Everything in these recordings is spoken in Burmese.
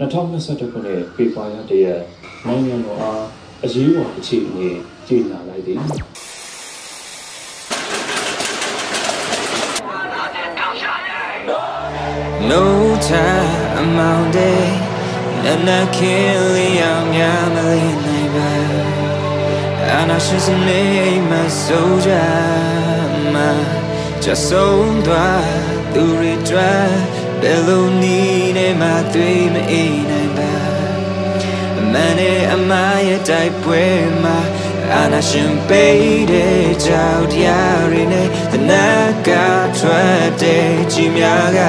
2021ခုနှစ်ဖေဖော်ဝါရီလရက်နိုင်ငံတော်အားအရေးပေါ်အခြေအနေကြေညာလိုက်သည် No time amount day and I can't lay out my neighbor and I should say my soldier my just so dwa tu ri dwa belo ni ne ma thui ma ai nai ba man ne ama ye dai pwe ma အာနာရှင်ပေးတဲ့ကြောက်တရားတွေနဲ့တနက်ကထွက်တဲ့ကြီးများက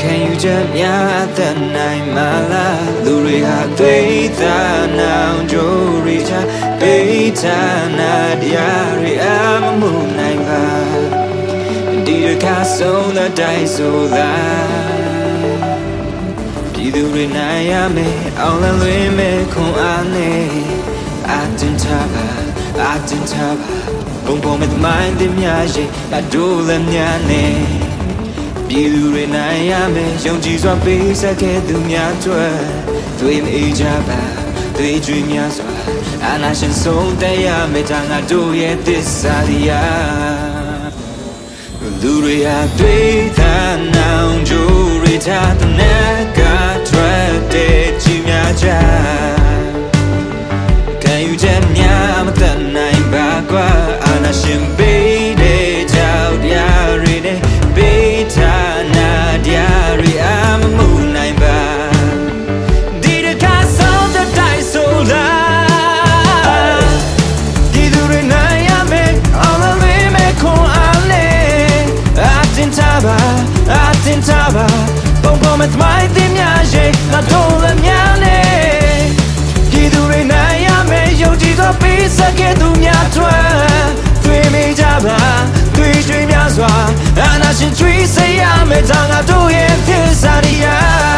ခံယူချက်များတဲ့နိုင်မလားလူတွေဟာသိသာနောင်ကြိုးရီချပေးချနာတရားတွေအမမှုနိုင်ပါဒီရ ခါဆုံးတဲ့တိုင်ဆိုလားပြည်သူတွေနိုင်ရမယ်အောင်လလွင်မဲ့ခွန်အားနဲ့အတင်ထားပါအတင်ထားပါဘုံဘုံမဲ့မိုင်းတင်များရဲ့အဒိုးလည်းများနဲ့ပြည်သူတွေနိုင်ရမယ်ယုံကြည်စွာပေးဆက်ခဲ့သူများတွေ့တွေ့မအေးကြပါတွေ့ကြွေးများစွာအနာရှင်ဆုံးတရားမေတ္တာငါတို့ရဲ့သစ္စာတရား လူတွေဟာတွေ့တာနောင်ကြိုးရထားတဲ့နက်ကထွက်တဲ့ကြီးများကြခံယူချက်များမတတ်နိုင်ပါကွာအာနာရှင် တင်ထားပါပုံပေါ်မဲ့မိုင်းတင်များရဲ့ငါတို့လည်းများနေဒီသူတွေနိုင်ရမယ်ယုံကြည်သောပေးစခဲ့သူများထွက်တွေ့မိကြပါတွေ့ကြွေးများစွာအနာရှင်ကြွေးစေရမယ်ဒါငါတို့ရဲ့သစ္စာတရား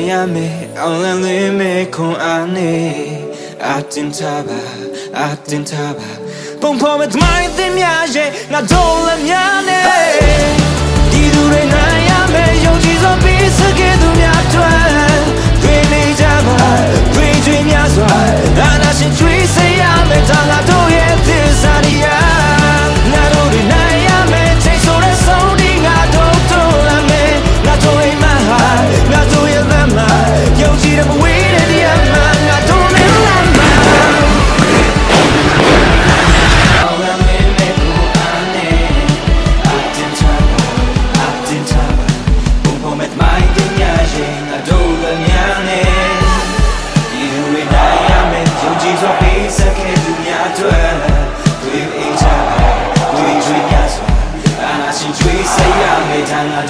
င်ရမယ်အောင်လန်းလင်းမဲ့ခွန်အားနဲ့အတင်ထားပါအတင်ထားပါပုံဖော်မဲ့မိုင်းတင်များရဲ့ငါတို့လည်းများနေဒီသူတွေနိုင် and